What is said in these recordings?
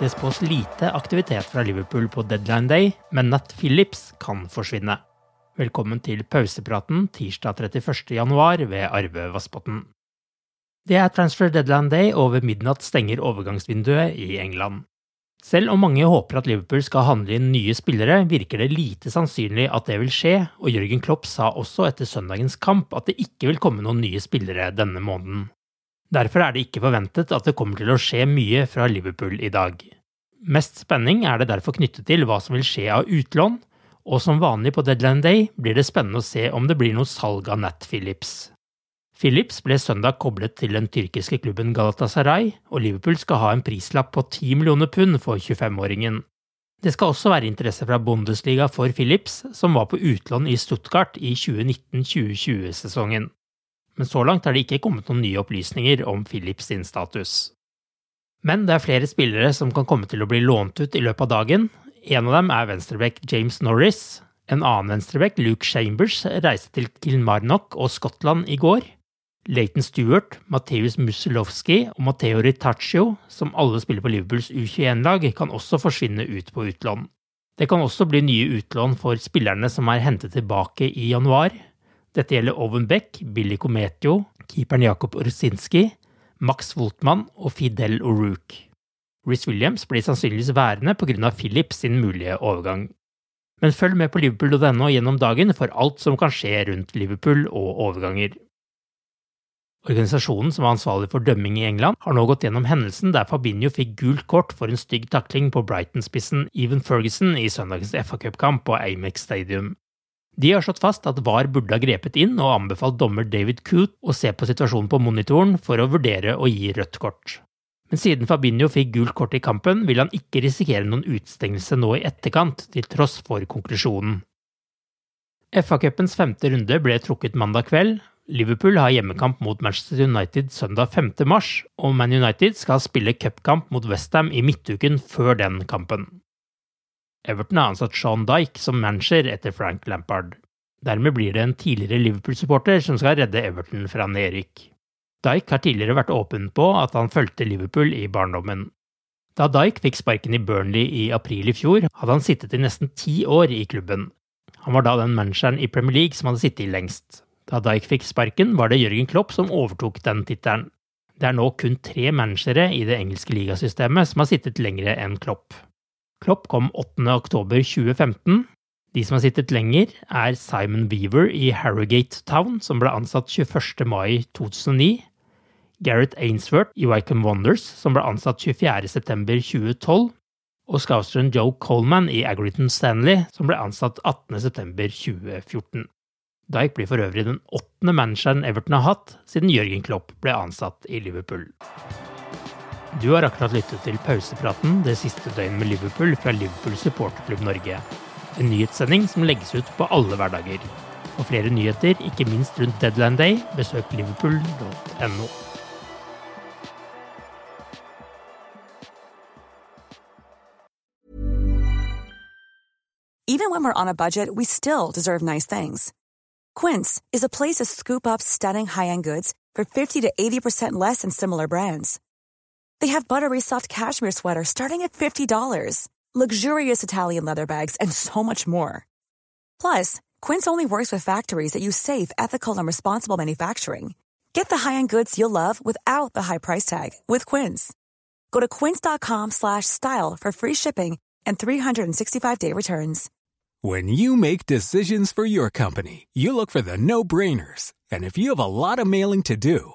Det spås lite aktivitet fra Liverpool på deadline day, men Nat Phillips kan forsvinne. Velkommen til pausepraten tirsdag 31. januar ved Arve Vassbotn. Det er transfer deadline day, og ved midnatt stenger overgangsvinduet i England. Selv om mange håper at Liverpool skal handle inn nye spillere, virker det lite sannsynlig at det vil skje, og Jørgen Klopp sa også etter søndagens kamp at det ikke vil komme noen nye spillere denne måneden. Derfor er det ikke forventet at det kommer til å skje mye fra Liverpool i dag. Mest spenning er det derfor knyttet til hva som vil skje av utlån, og som vanlig på deadline day blir det spennende å se om det blir noe salg av Nat Phillips. Phillips ble søndag koblet til den tyrkiske klubben Galatasaray, og Liverpool skal ha en prislapp på 10 millioner pund for 25-åringen. Det skal også være interesse fra Bundesliga for Phillips, som var på utlån i Stuttgart i 2019-2020-sesongen. Men så langt har det ikke kommet noen nye opplysninger om Philips sin status. Men det er flere spillere som kan komme til å bli lånt ut i løpet av dagen. En av dem er venstreback James Norris. En annen venstreback, Luke Chambers, reiste til Kilmarnock og Skottland i går. Leighton Stewart, Mateus Musilowski og Matteo Ritaccio, som alle spiller på Liverpools U21-lag, kan også forsvinne ut på utlån. Det kan også bli nye utlån for spillerne som er hentet tilbake i januar. Dette gjelder Owen Beck, Billy Cometio, keeperen Jakob Orsinski, Max Woltmann og Fidel O'Rook. Rhys Williams blir sannsynligvis værende pga. Phillips sin mulige overgang. Men følg med på liverpool.no gjennom dagen for alt som kan skje rundt Liverpool og overganger. Organisasjonen som var ansvarlig for dømming i England, har nå gått gjennom hendelsen der Fabinho fikk gult kort for en stygg takling på Brighton-spissen Even Ferguson i søndagens FA-cupkamp på Amex Stadium. De har slått fast at VAR burde ha grepet inn og anbefalt dommer David Coote å se på situasjonen på monitoren for å vurdere å gi rødt kort. Men siden Fabinho fikk gult kort i kampen, vil han ikke risikere noen utestengelse nå i etterkant, til tross for konklusjonen. FA-cupens femte runde ble trukket mandag kveld. Liverpool har hjemmekamp mot Manchester United søndag 5. mars, og Man United skal spille cupkamp mot Westham i midtuken før den kampen. Everton har ansatt Sean Dyke som manager etter Frank Lampard. Dermed blir det en tidligere Liverpool-supporter som skal redde Everton fra nedrykk. Dyke har tidligere vært åpen på at han fulgte Liverpool i barndommen. Da Dyke fikk sparken i Burnley i april i fjor, hadde han sittet i nesten ti år i klubben. Han var da den manageren i Premier League som hadde sittet i lengst. Da Dyke fikk sparken, var det Jørgen Klopp som overtok den tittelen. Det er nå kun tre managere i det engelske ligasystemet som har sittet lengre enn Klopp. Klopp kom 8. oktober 2015. De som har sittet lenger, er Simon Weaver i Harrogate Town, som ble ansatt 21. mai 2009. Gareth Ainsworth i Wycombe Wonders, som ble ansatt 24.9.2012. Og scouteren Joe Coleman i Agriton Stanley, som ble ansatt 18.9.2014. Dyke blir for øvrig den åttende manageren Everton har hatt siden Jørgen Klopp ble ansatt i Liverpool. Du har akkurat lyttet til pausepraten det siste døgnet med Liverpool fra Liverpool supporterklubb Norge. En nyhetssending som legges ut på alle hverdager. Og flere nyheter, ikke minst rundt Deadline Day, besøk liverpool.no. Even when we're on a budget, we still deserve nice things. Quince is a place to scoop up stunning high-end goods for 50 to 80% less than similar brands. They have buttery soft cashmere sweaters starting at $50, luxurious Italian leather bags, and so much more. Plus, Quince only works with factories that use safe, ethical, and responsible manufacturing. Get the high-end goods you'll love without the high price tag with Quince. Go to quince.com slash style for free shipping and 365-day returns. When you make decisions for your company, you look for the no-brainers. And if you have a lot of mailing to do,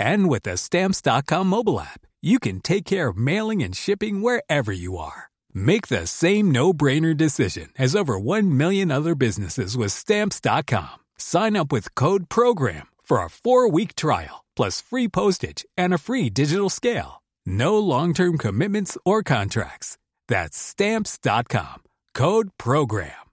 And with the Stamps.com mobile app, you can take care of mailing and shipping wherever you are. Make the same no-brainer decision as over 1 million other businesses with Stamps.com. Sign up with Code PROGRAM for a four-week trial, plus free postage and a free digital scale. No long-term commitments or contracts. That's Stamps.com. Code PROGRAM.